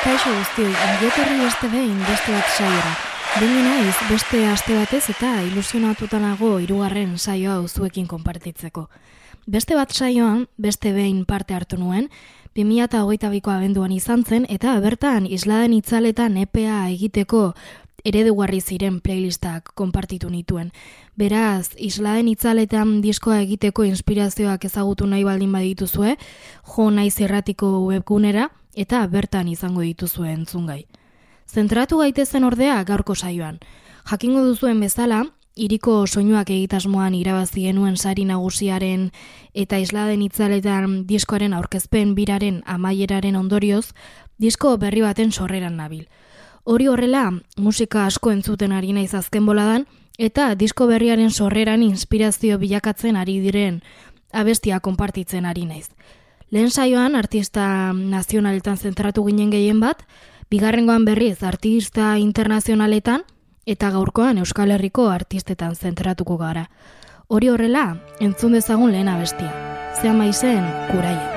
kaixo guztioi, ongietorri beste behin beste bat saiora. Bini naiz beste aste batez eta ilusionatuta nago hirugarren saio hau zuekin konpartitzeko. Beste bat saioan, beste behin parte hartu nuen, 2008ko abenduan izan zen, eta bertan isladen itzaletan EPA egiteko eredugarri ziren playlistak konpartitu nituen. Beraz, isladen itzaletan diskoa egiteko inspirazioak ezagutu nahi baldin badituzue, jo naiz erratiko webgunera, eta bertan izango dituzue entzungai. Zentratu gaitezen ordea gaurko saioan. Jakingo duzuen bezala, iriko soinuak egitasmoan irabazi genuen sari nagusiaren eta isladen itzaletan diskoaren aurkezpen biraren amaieraren ondorioz, disko berri baten sorreran nabil. Hori horrela, musika asko entzuten ari naiz azken boladan, eta disko berriaren sorreran inspirazio bilakatzen ari diren abestia konpartitzen ari naiz. Lehen saioan artista nazionaletan zentratu ginen gehien bat, bigarrengoan berriz artista internazionaletan eta gaurkoan Euskal Herriko artistetan zentratuko gara. Hori horrela, entzun dezagun lehen abestia. Zean maizen, kuraia.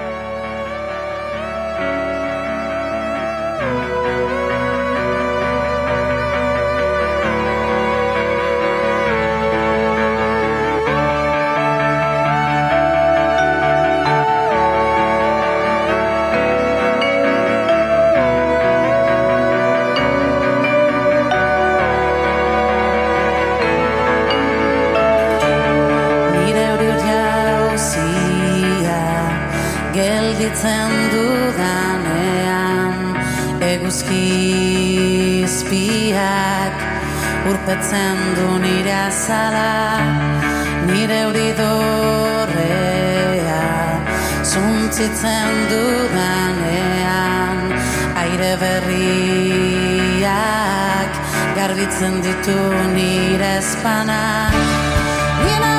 Urpetzen du nire azala nire hori dorrea zuntzitzen dudanean aire berriak garbitzen ditu nire espanak nire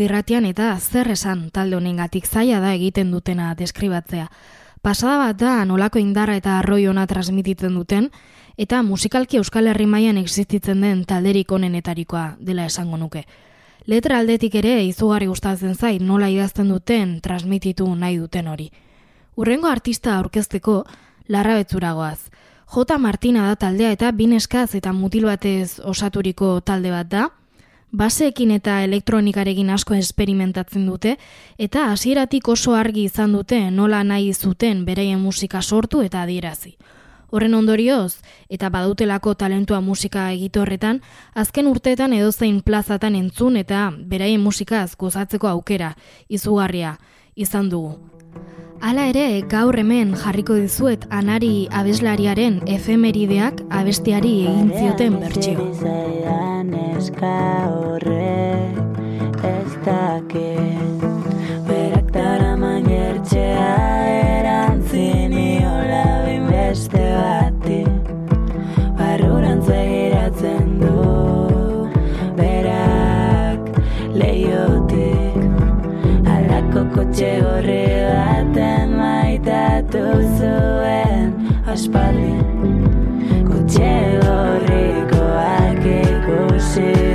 zirratian eta zer esan talde honengatik zaila da egiten dutena deskribatzea. Pasada bat da nolako indarra eta arroi ona transmititzen duten, eta musikalki Euskal Herri mailan existitzen den talderik onenetarikoa dela esango nuke. Letra aldetik ere izugarri gustatzen zait nola idazten duten transmititu nahi duten hori. Urrengo artista aurkezteko larra betzuragoaz. J. Martina da taldea eta bineskaz eta mutil batez osaturiko talde bat da, baseekin eta elektronikarekin asko esperimentatzen dute, eta hasieratik oso argi izan dute nola nahi zuten bereien musika sortu eta adierazi. Horren ondorioz, eta badutelako talentua musika egitorretan, azken urteetan edozein plazatan entzun eta beraien musikaz gozatzeko aukera, izugarria, izan dugu. Hala ere, gaur hemen jarriko dizuet anari abeslariaren efemerideak abestiari egin zioten bertxio. Eska horrek ez dakit Berak dara manertxea erantzini hola beste bati Barrurantz egiratzen du Berak leiotik Alako kotxe maitatu zuen Aspaldi. Kotxe horrikoak ikusi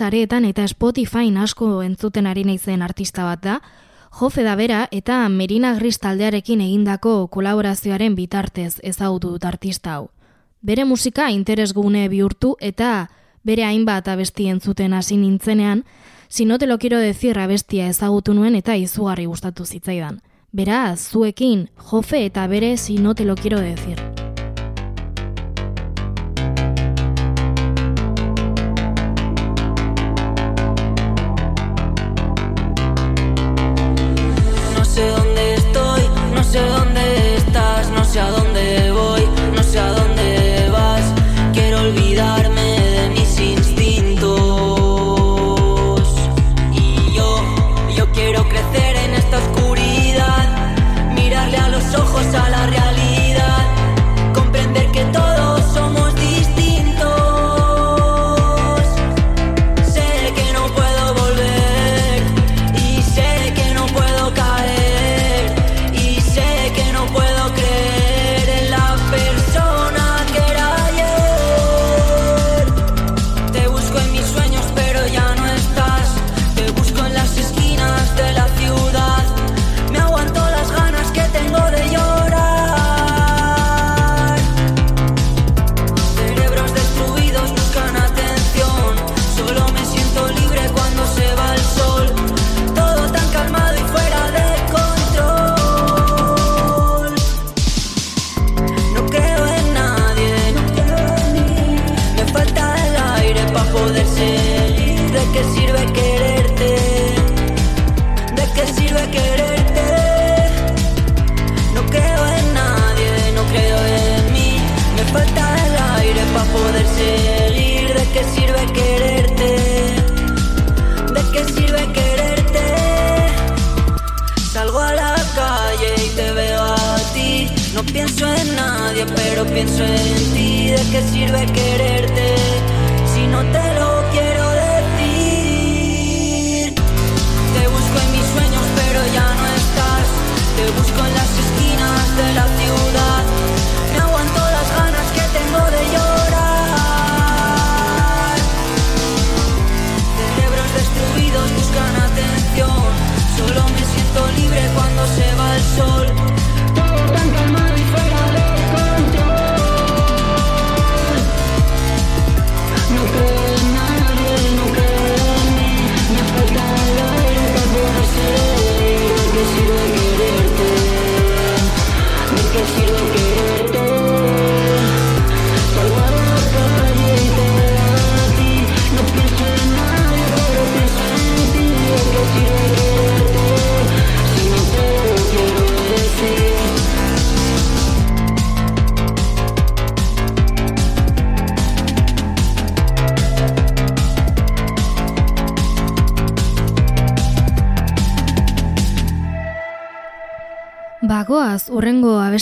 sareetan eta Spotify asko entzuten ari naizen artista bat da, Jofe da bera eta Merina Gris taldearekin egindako kolaborazioaren bitartez ezagutu dut artista hau. Bere musika interesgune bihurtu eta bere hainbat abesti entzuten hasi nintzenean, si no te lo quiero decir abestia ezagutu nuen eta izugarri gustatu zitzaidan. Beraz, zuekin, Jofe eta bere si no te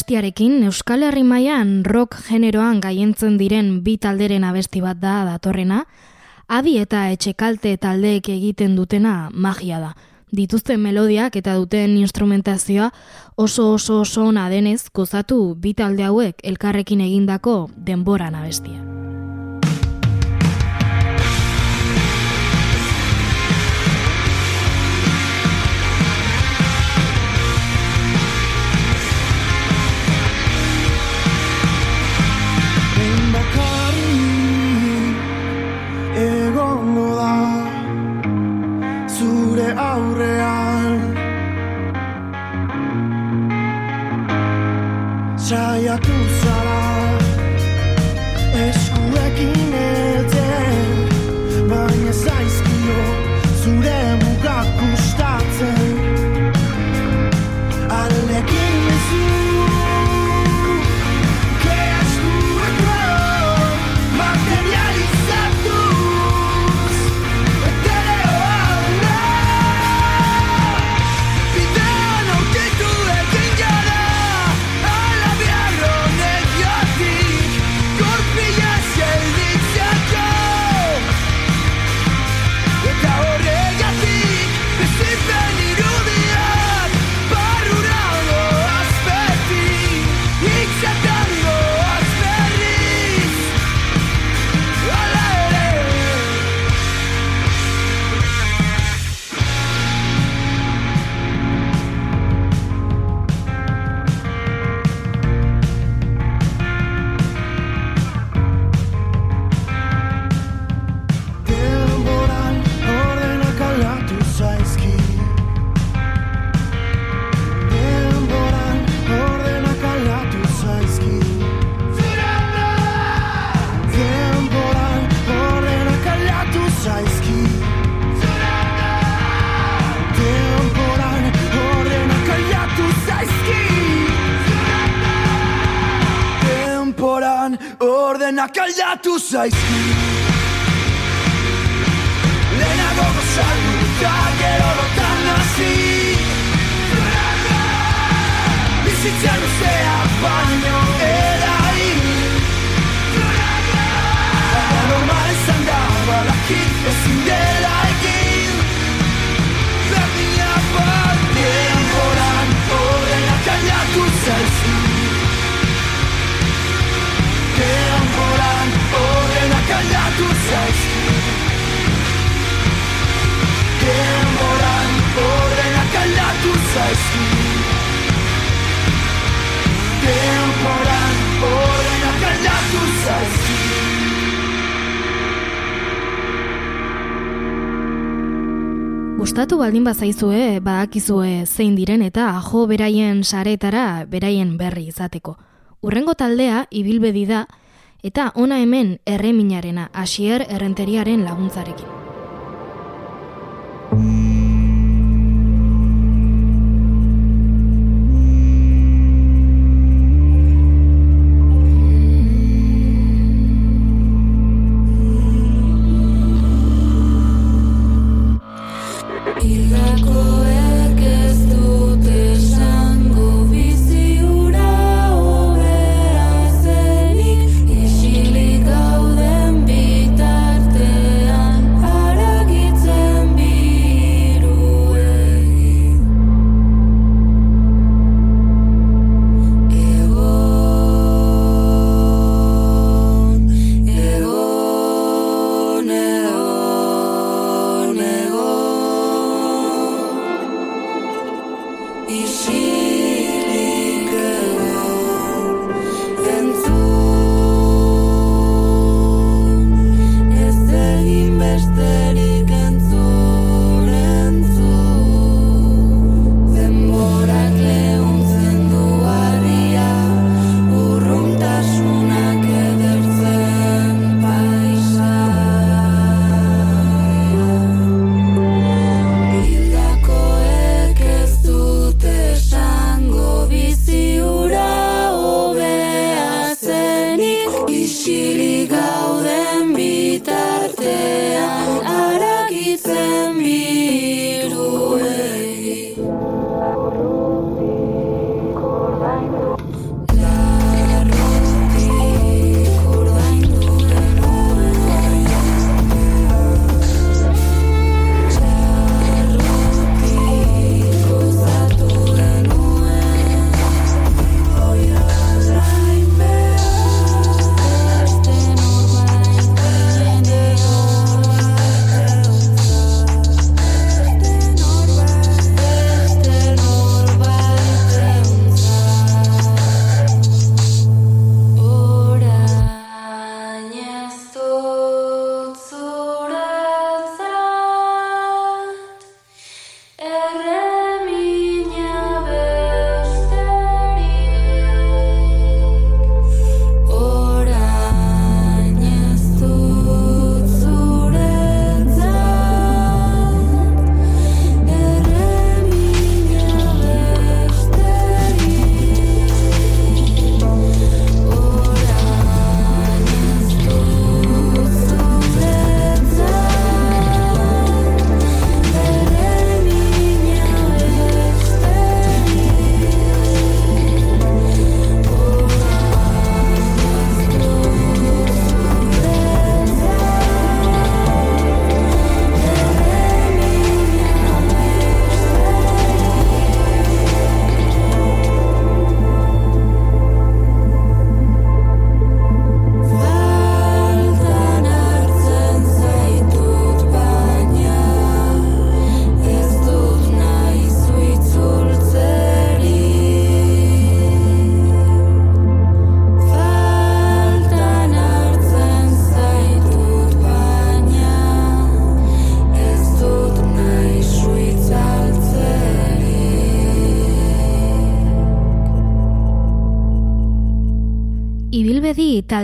abestiarekin Euskal Herri mailan rock generoan gaientzen diren bi talderen abesti bat da datorrena, adi eta etxekalte taldeek egiten dutena magia da. Dituzten melodiak eta duten instrumentazioa oso oso oso ona denez gozatu bi talde hauek elkarrekin egindako denboran abestia. gure aurrean. Saiatu zara eskuekin elten Baina zaizkio zure gustatu baldin bazaizue, badakizue zein diren eta jo beraien saretara beraien berri izateko. Urrengo taldea ibilbedi da eta ona hemen erreminarena hasier errenteriaren laguntzarekin.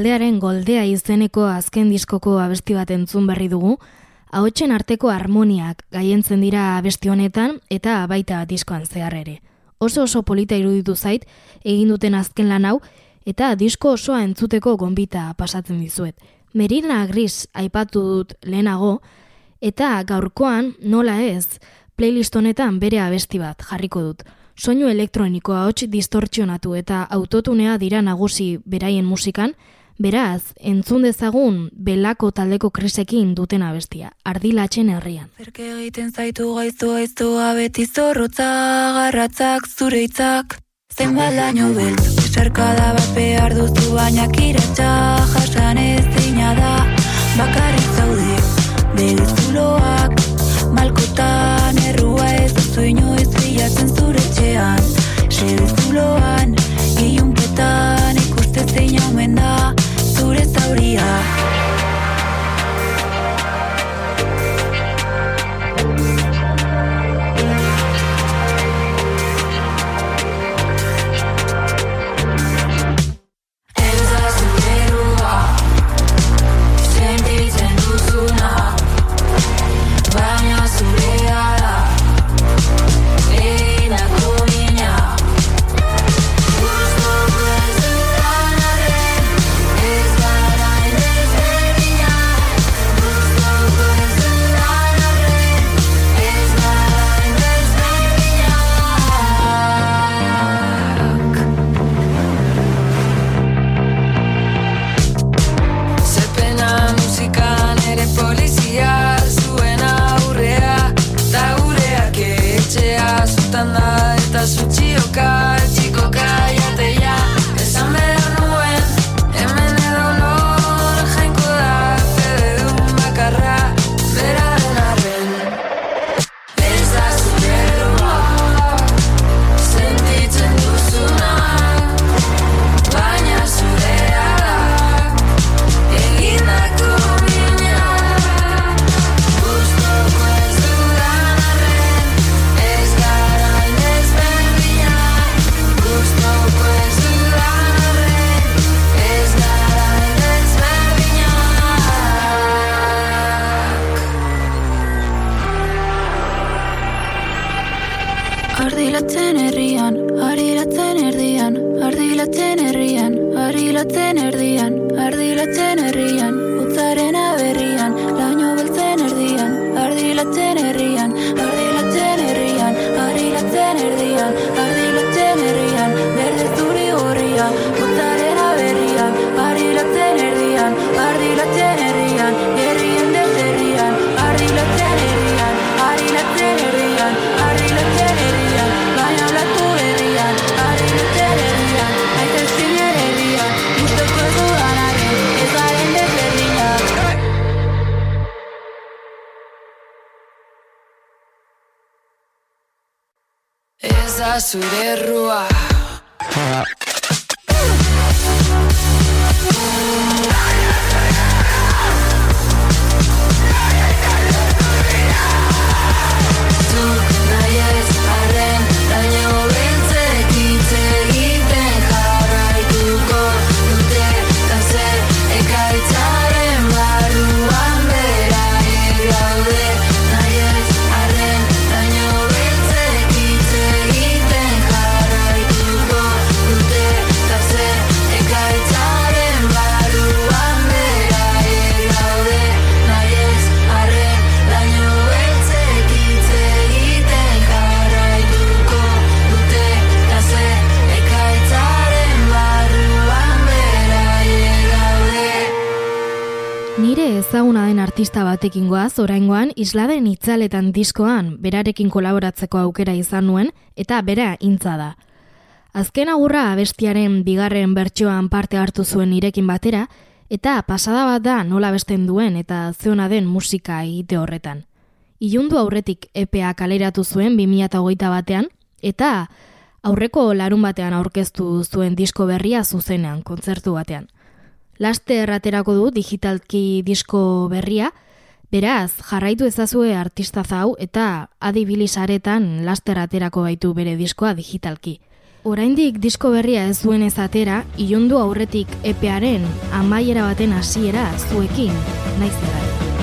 Taldearen goldea izeneko azken diskoko abesti bat entzun berri dugu, ahotsen arteko harmoniak gaientzen dira abesti honetan eta baita diskoan zehar ere. Oso oso polita iruditu zait egin duten azken lan hau eta disko osoa entzuteko gonbita pasatzen dizuet. Merina Gris aipatu dut lehenago eta gaurkoan nola ez playlist honetan bere abesti bat jarriko dut. Soinu elektronikoa hots distortzionatu eta autotunea dira nagusi beraien musikan, beraz, entzun dezagun belako taldeko krisekin duten abestia, ardilatzen herrian. Zerke egiten zaitu gaiztu gaiztua beti zorrotza garratzak zure hitzak. Zenbat laino beltz, esarkada bat behar duzu baina kiratxa jasan ez da. Bakarrik zaude, begizuloak, malkotan Ardilatzen herrian, ardilatzen erdian, ardilatzen herrian, ardilatzen erdian, ardilatzen herrian, utzaren da zure errua artista batekin goaz, oraingoan isladen itzaletan diskoan berarekin kolaboratzeko aukera izan nuen eta bera intza da. Azken agurra abestiaren bigarren bertsoan parte hartu zuen nirekin batera, eta pasada bat da nola besten duen eta zeona den musika egite horretan. Ilundu aurretik EPA kaleratu zuen 2008 batean, eta aurreko larun batean aurkeztu zuen disko berria zuzenean, kontzertu batean. Laste erraterako du digitalki disko berria, beraz jarraitu ezazue artista zau eta adibilisaretan laster aterako baitu bere diskoa digitalki. Oraindik disko berria ez zuen ez atera, ilundu aurretik epearen amaiera baten hasiera zuekin, naiz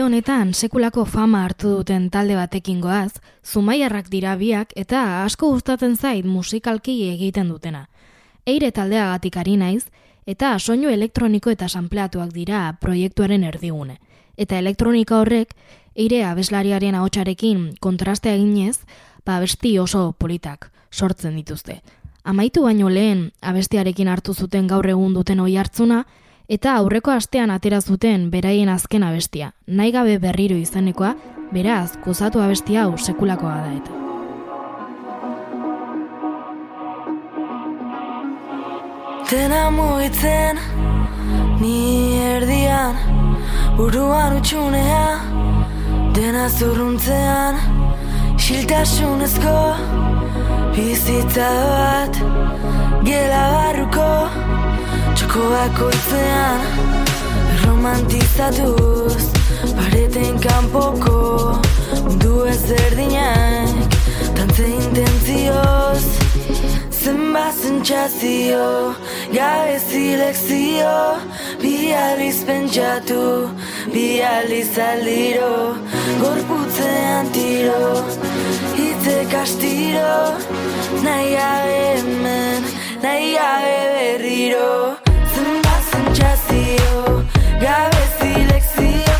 Urte honetan sekulako fama hartu duten talde batekin goaz, zumaiarrak dira biak eta asko gustatzen zait musikalki egiten dutena. Eire taldeagatik ari naiz, eta soinu elektroniko eta sampleatuak dira proiektuaren erdigune. Eta elektronika horrek, eire abeslariaren ahotsarekin kontraste eginez, ba abesti oso politak sortzen dituzte. Amaitu baino lehen abestiarekin hartu zuten gaur egun duten oi hartzuna, eta aurreko astean atera zuten beraien azken abestia. Nahi gabe berriro izanekoa, beraz, kozatu abestia hau sekulakoa da eta. Dena mugitzen, ni erdian, buruan utxunea, dena zurruntzean, xiltasunezko, bizitza bat, gela barruko, txoko bakoitzean, romantizatuz, pareten kanpoko, mundu ezberdinak, tantze intentzioz, zenba zentzazio, gabe zilekzio, bi aliz pentsatu, bi aliz aldiro, gorputzean tiro, hitze kastiro, nahi gabe hemen, nahi berriro, zentzazio, gabe zilekzio,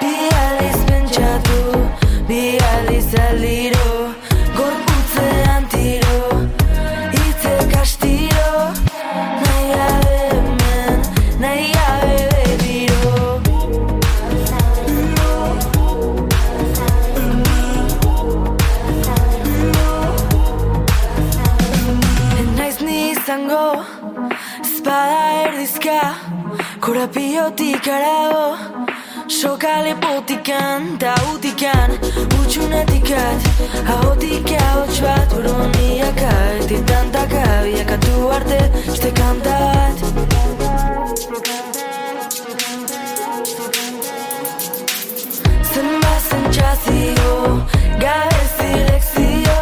bi aliz pentsatu, bi Korapiotik arago Soka lepotikan Ta utikan Utxunetikat Ahotik ahots bat Buroniaka Eti tantaka Biakatu arte Este kanta bat. Zenba zentzazio Gabe zilekzio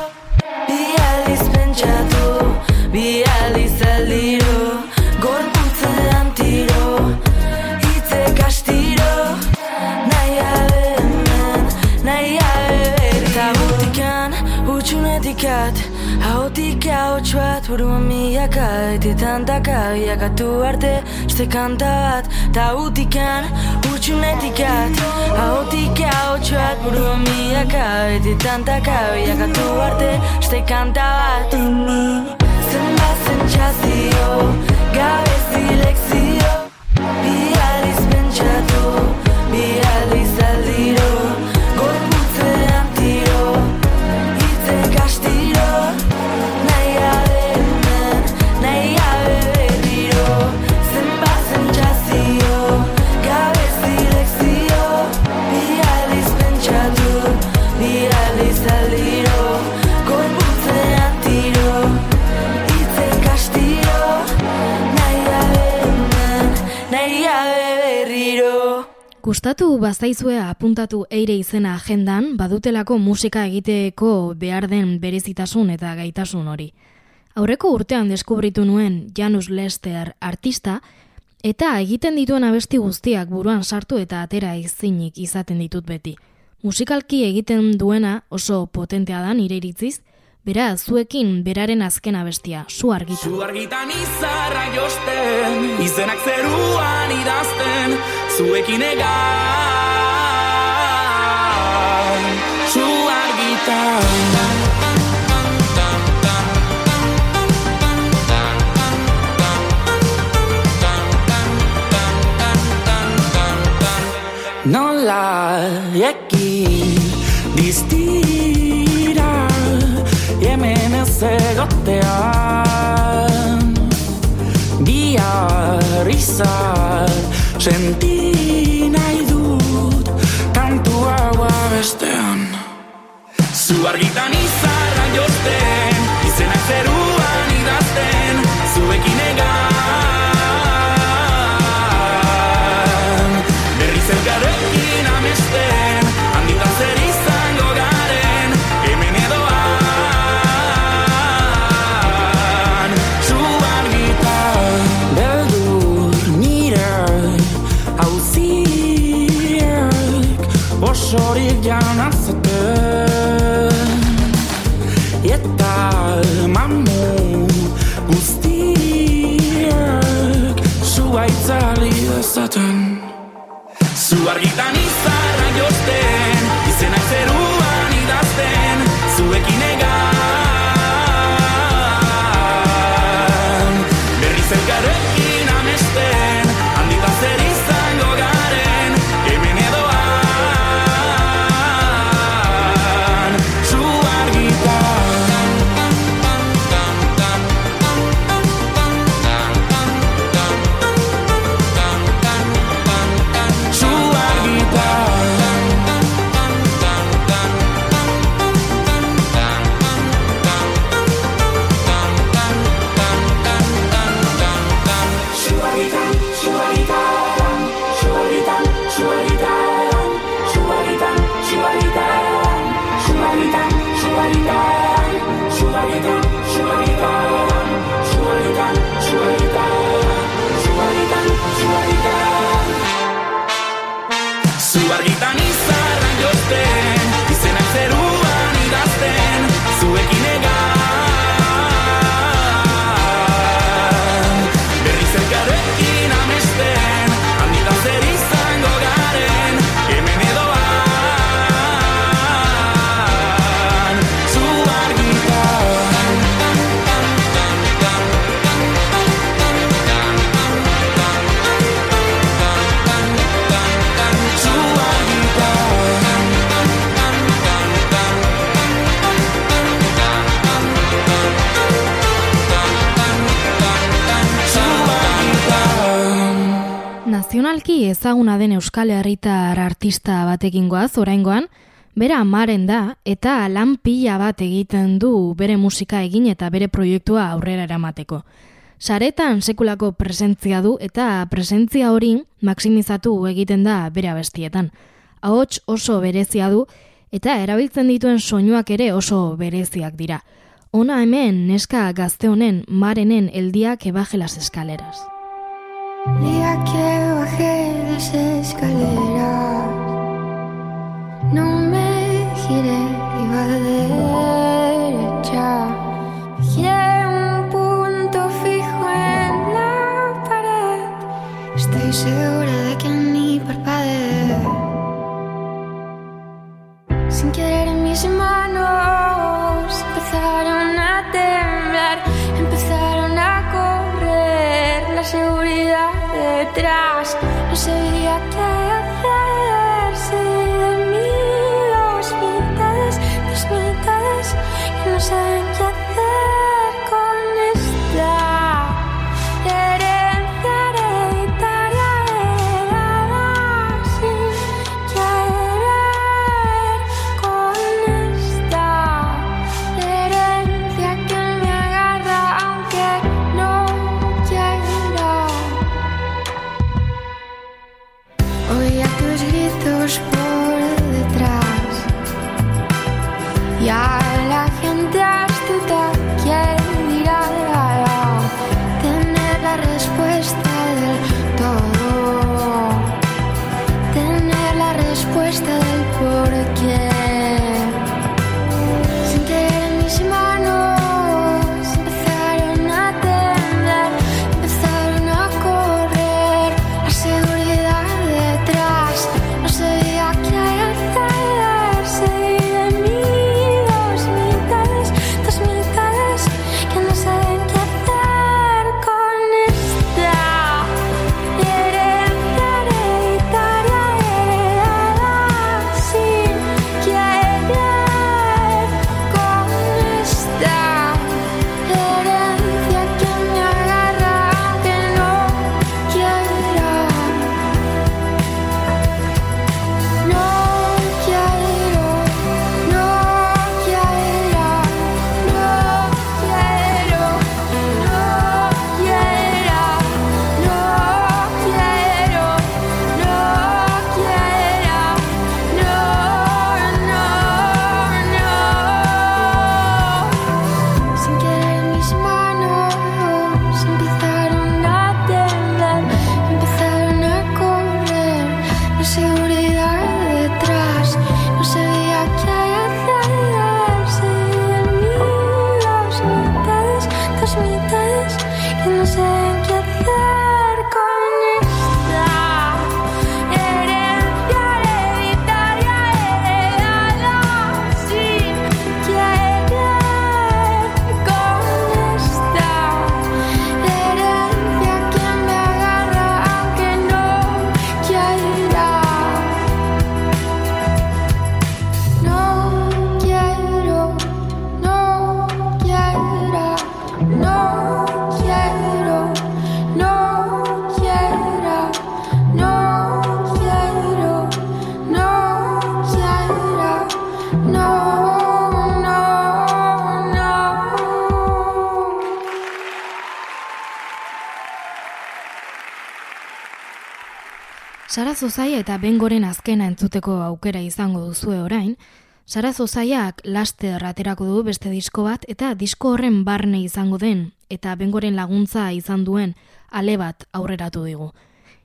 Bi aldiz pentsatu Bi Utxunetikat Ahotik ahots bat Buruan milaka Eti tantaka Biakatu arte Este kanta bat Ta utikan Utxunetikat Ahotik ahots bat Buruan milaka Eti tantaka Biakatu arte Este kanta bat. Zenba zentzazio Gabe zilekzio Gustatu bazaizue apuntatu eire izena agendan, badutelako musika egiteko behar den berezitasun eta gaitasun hori. Aurreko urtean deskubritu nuen Janus Lester artista, eta egiten dituen abesti guztiak buruan sartu eta atera ezinik izaten ditut beti. Musikalki egiten duena oso potentea da nire iritziz, bera zuekin beraren azken abestia, su argitan. Zu argitan izarra josten, izenak zeruan idazten, zuekin egan. Zu argitan. Nola ekin diztira hemen ez egotean Bihar izar senti nahi dut kantu hau abestean. Zu argitan Zu argitan Zu argitan izarra josten Nazionalki ezaguna den Euskal Herritar artista batekin goaz, oraingoan, bera amaren da eta lan pila bat egiten du bere musika egin eta bere proiektua aurrera eramateko. Saretan sekulako presentzia du eta presentzia hori maksimizatu egiten da bere abestietan. Ahots oso berezia du eta erabiltzen dituen soinuak ere oso bereziak dira. Ona hemen neska gazte honen marenen eldiak ebaje las escaleras. Día que bajé las escaleras, no me giré, iba de derecha. Giré un punto fijo en la pared, estoy segura de que ni parpadeé. Sin querer mis manos la seguridad detrás. No sabía qué Zozaia eta Bengoren azkena entzuteko aukera izango duzue orain, Sara Zozaiak laster aterako du beste disko bat eta disko horren barne izango den eta Bengoren laguntza izan duen ale bat aurreratu digu.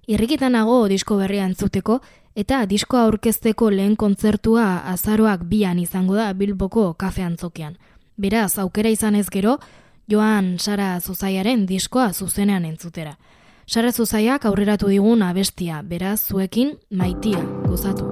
Irrikitan nago disko berria entzuteko eta diskoa aurkezteko lehen kontzertua azaroak bian izango da Bilboko kafe antzokian. Beraz, aukera izan ez gero, joan Sara Zozaiaren diskoa zuzenean entzutera. Sara Zozaiak aurreratu digun abestia, beraz zuekin maitia, gozatu.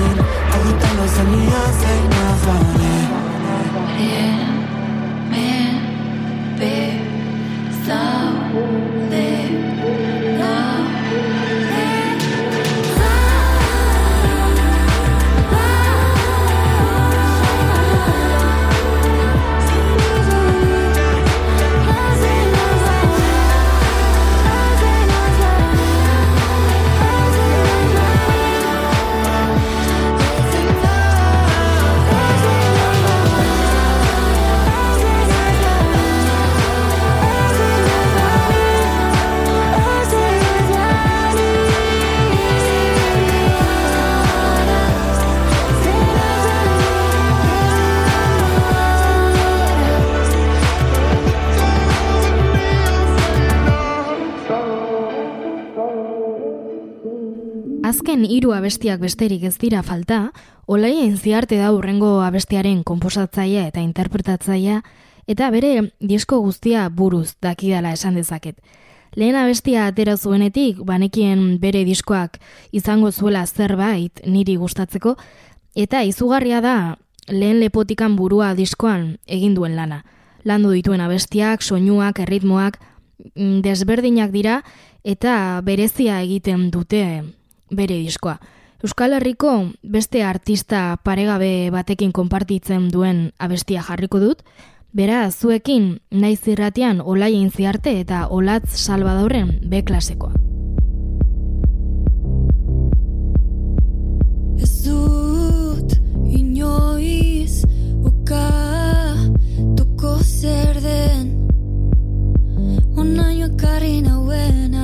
hiru abestiak besterik ez dira falta, Olaien ziarte da urrengo abestiaren komposatzailea eta interpretatzailea eta bere disko guztia buruz dakidala esan dezaket. Lehen abestia atera zuenetik, banekien bere diskoak izango zuela zerbait niri gustatzeko, eta izugarria da lehen lepotikan burua diskoan egin duen lana. Landu dituen abestiak, soinuak, erritmoak, mm, desberdinak dira, eta berezia egiten dute bere diskoa. Euskal Herriko beste artista paregabe batekin konpartitzen duen abestia jarriko dut, bera zuekin naiz irratian olaien ziarte eta olatz salvadorren B klasekoa. Ez dut inoiz uka toko zer den Onaino ekarri nauena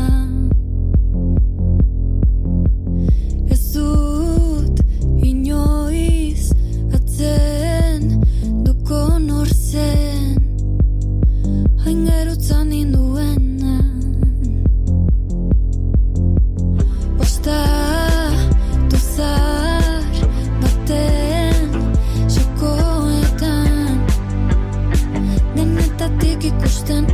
Hain gerutza ninduena Bosta duzar baten Jokoetan Denetatik ikusten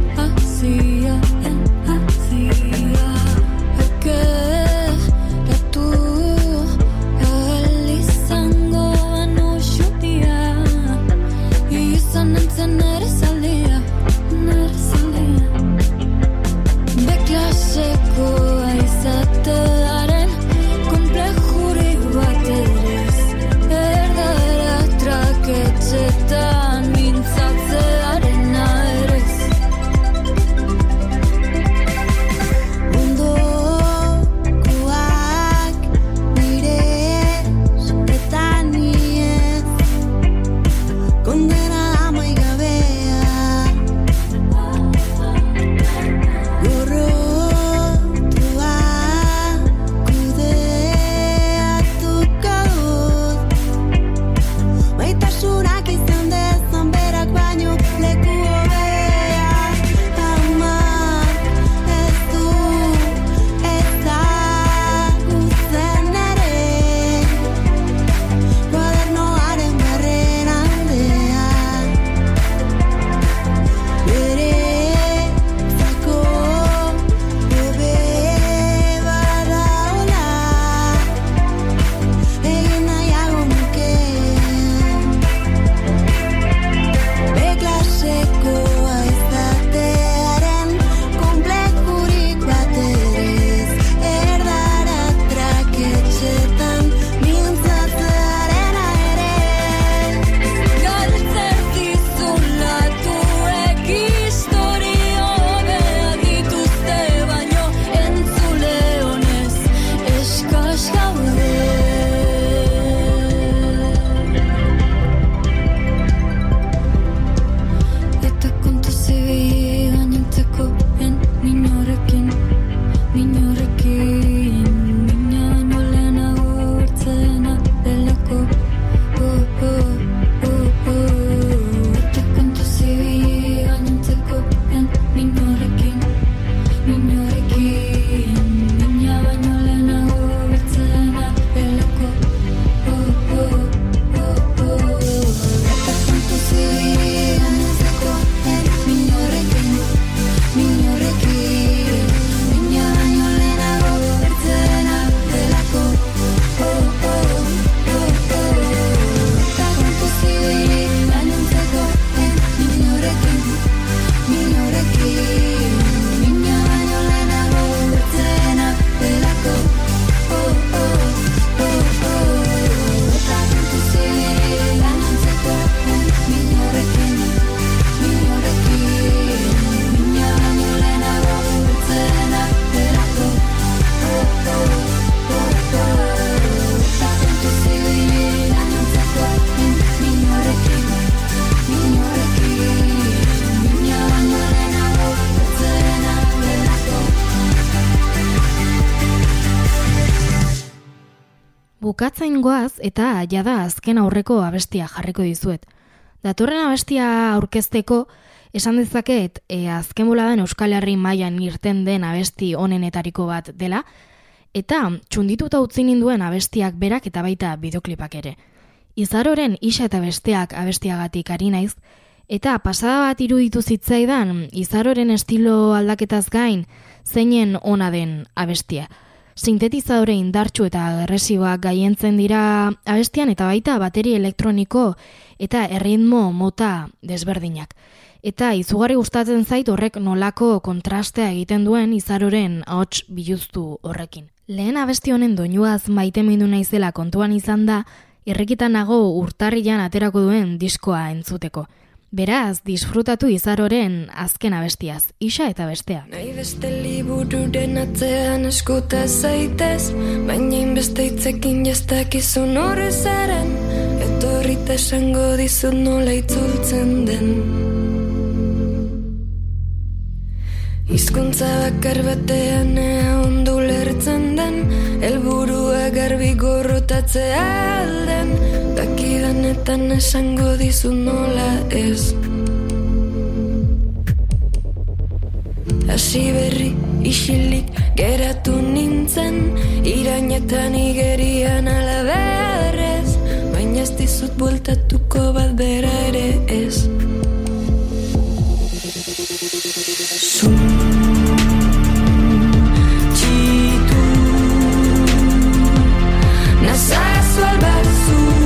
eta jada azken aurreko abestia jarriko dizuet. Datorren abestia aurkezteko, esan dezaket e, azken boladan Euskal Herri mailan irten den abesti honenetariko bat dela, eta txundituta utzi ninduen abestiak berak eta baita bideoklipak ere. Izaroren isa eta besteak abestiagatik ari naiz, eta pasada bat iruditu zitzaidan, izaroren estilo aldaketaz gain, zeinen ona den abestia sintetizadore indartsu eta agresiboak gaientzen dira abestian eta baita bateri elektroniko eta erritmo mota desberdinak. Eta izugarri gustatzen zait horrek nolako kontrastea egiten duen izaroren ahots biluztu horrekin. Lehen abesti honen doinuaz maite mindu naizela kontuan izan da, irrikitanago urtarrilan aterako duen diskoa entzuteko. Beraz, disfrutatu izaroren azken abestiaz, isa eta bestea. Nahi beste libururen atzean eskuta zaitez Baina inbeste hitzekin jastakizun horre zaren Etorrita esango dizut nola itzultzen den Hizkuntza bakar batean ea ondu lertzen den Elburua garbi gorrotatzea alden. Dakidanetan esango dizut nola ez. Hasi berri isilik geratu nintzen Irainetan igerian alaberrez Baina ez dizut bueltatuko bat bera ere ez Suci tu Nasa salvar su.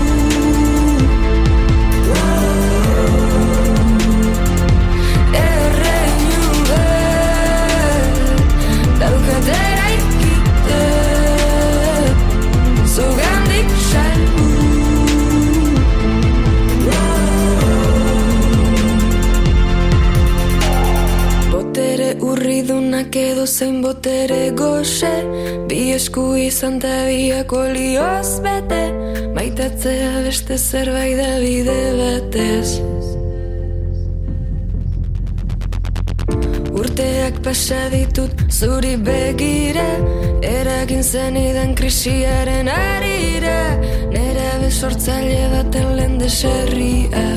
Edo zein botere goxe Bi esku izan ta biak olioz bete Maitatzea beste zerbait da bide batez. Urteak pasa ditut zuri begira Eragin zenidan krisiaren arira Nera besortzaile baten lehen deserria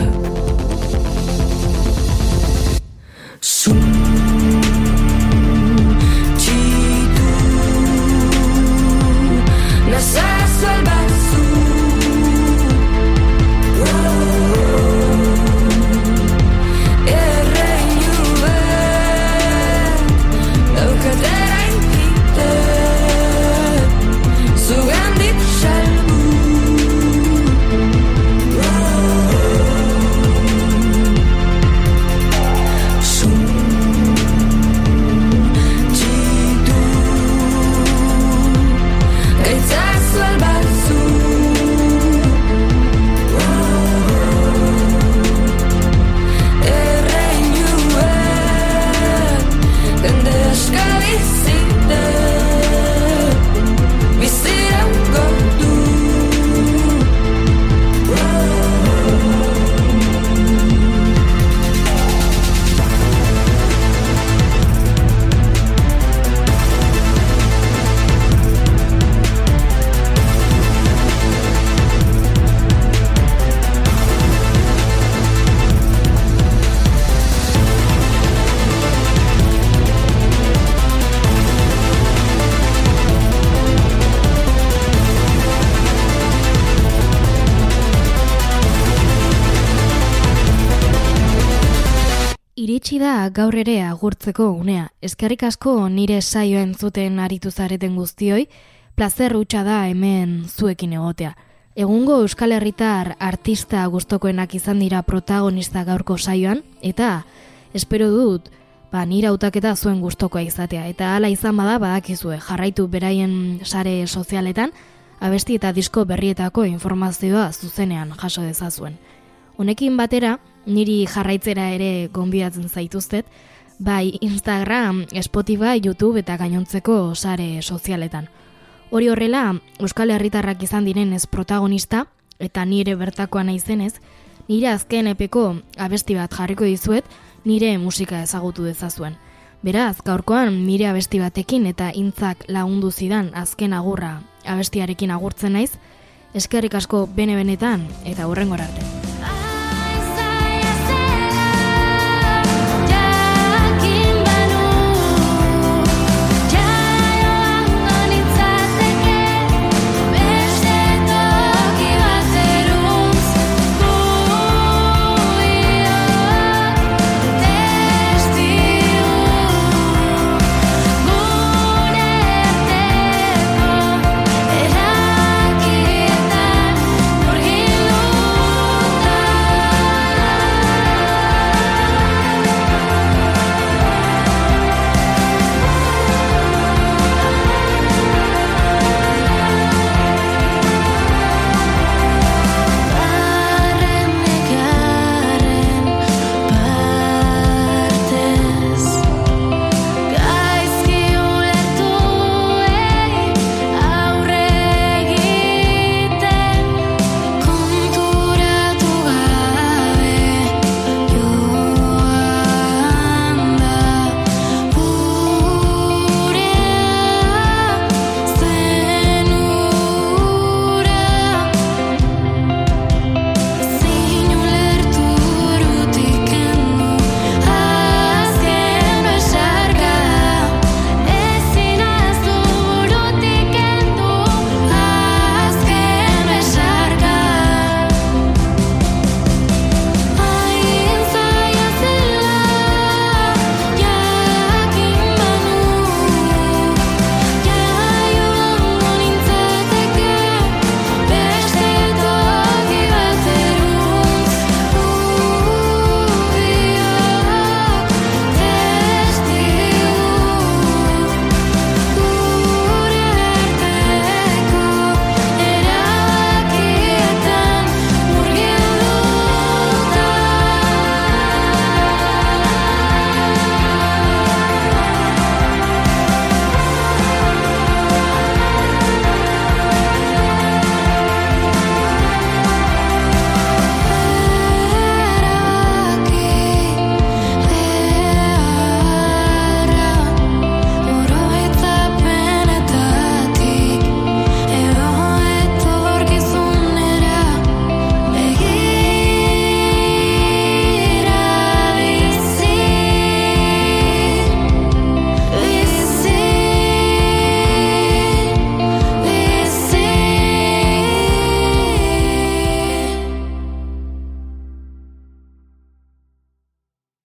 agurtzeko unea. Eskerrik asko nire saio entzuten aritu zareten guztioi, plazer hutsa da hemen zuekin egotea. Egungo Euskal Herritar artista gustokoenak izan dira protagonista gaurko saioan, eta espero dut ba, nire hautaketa zuen gustokoa izatea. Eta hala izan bada badakizue jarraitu beraien sare sozialetan, abesti eta disko berrietako informazioa zuzenean jaso dezazuen. Honekin batera, niri jarraitzera ere gonbidatzen zaituztet, bai Instagram, Spotify, YouTube eta gainontzeko sare sozialetan. Hori horrela, Euskal Herritarrak izan direnez protagonista, eta nire bertakoa naizenez, nire azken epeko abesti bat jarriko dizuet, nire musika ezagutu dezazuen. Beraz, gaurkoan nire abesti batekin eta intzak lagundu zidan azken agurra abestiarekin agurtzen naiz, eskerrik asko bene benetan eta hurrengora arte.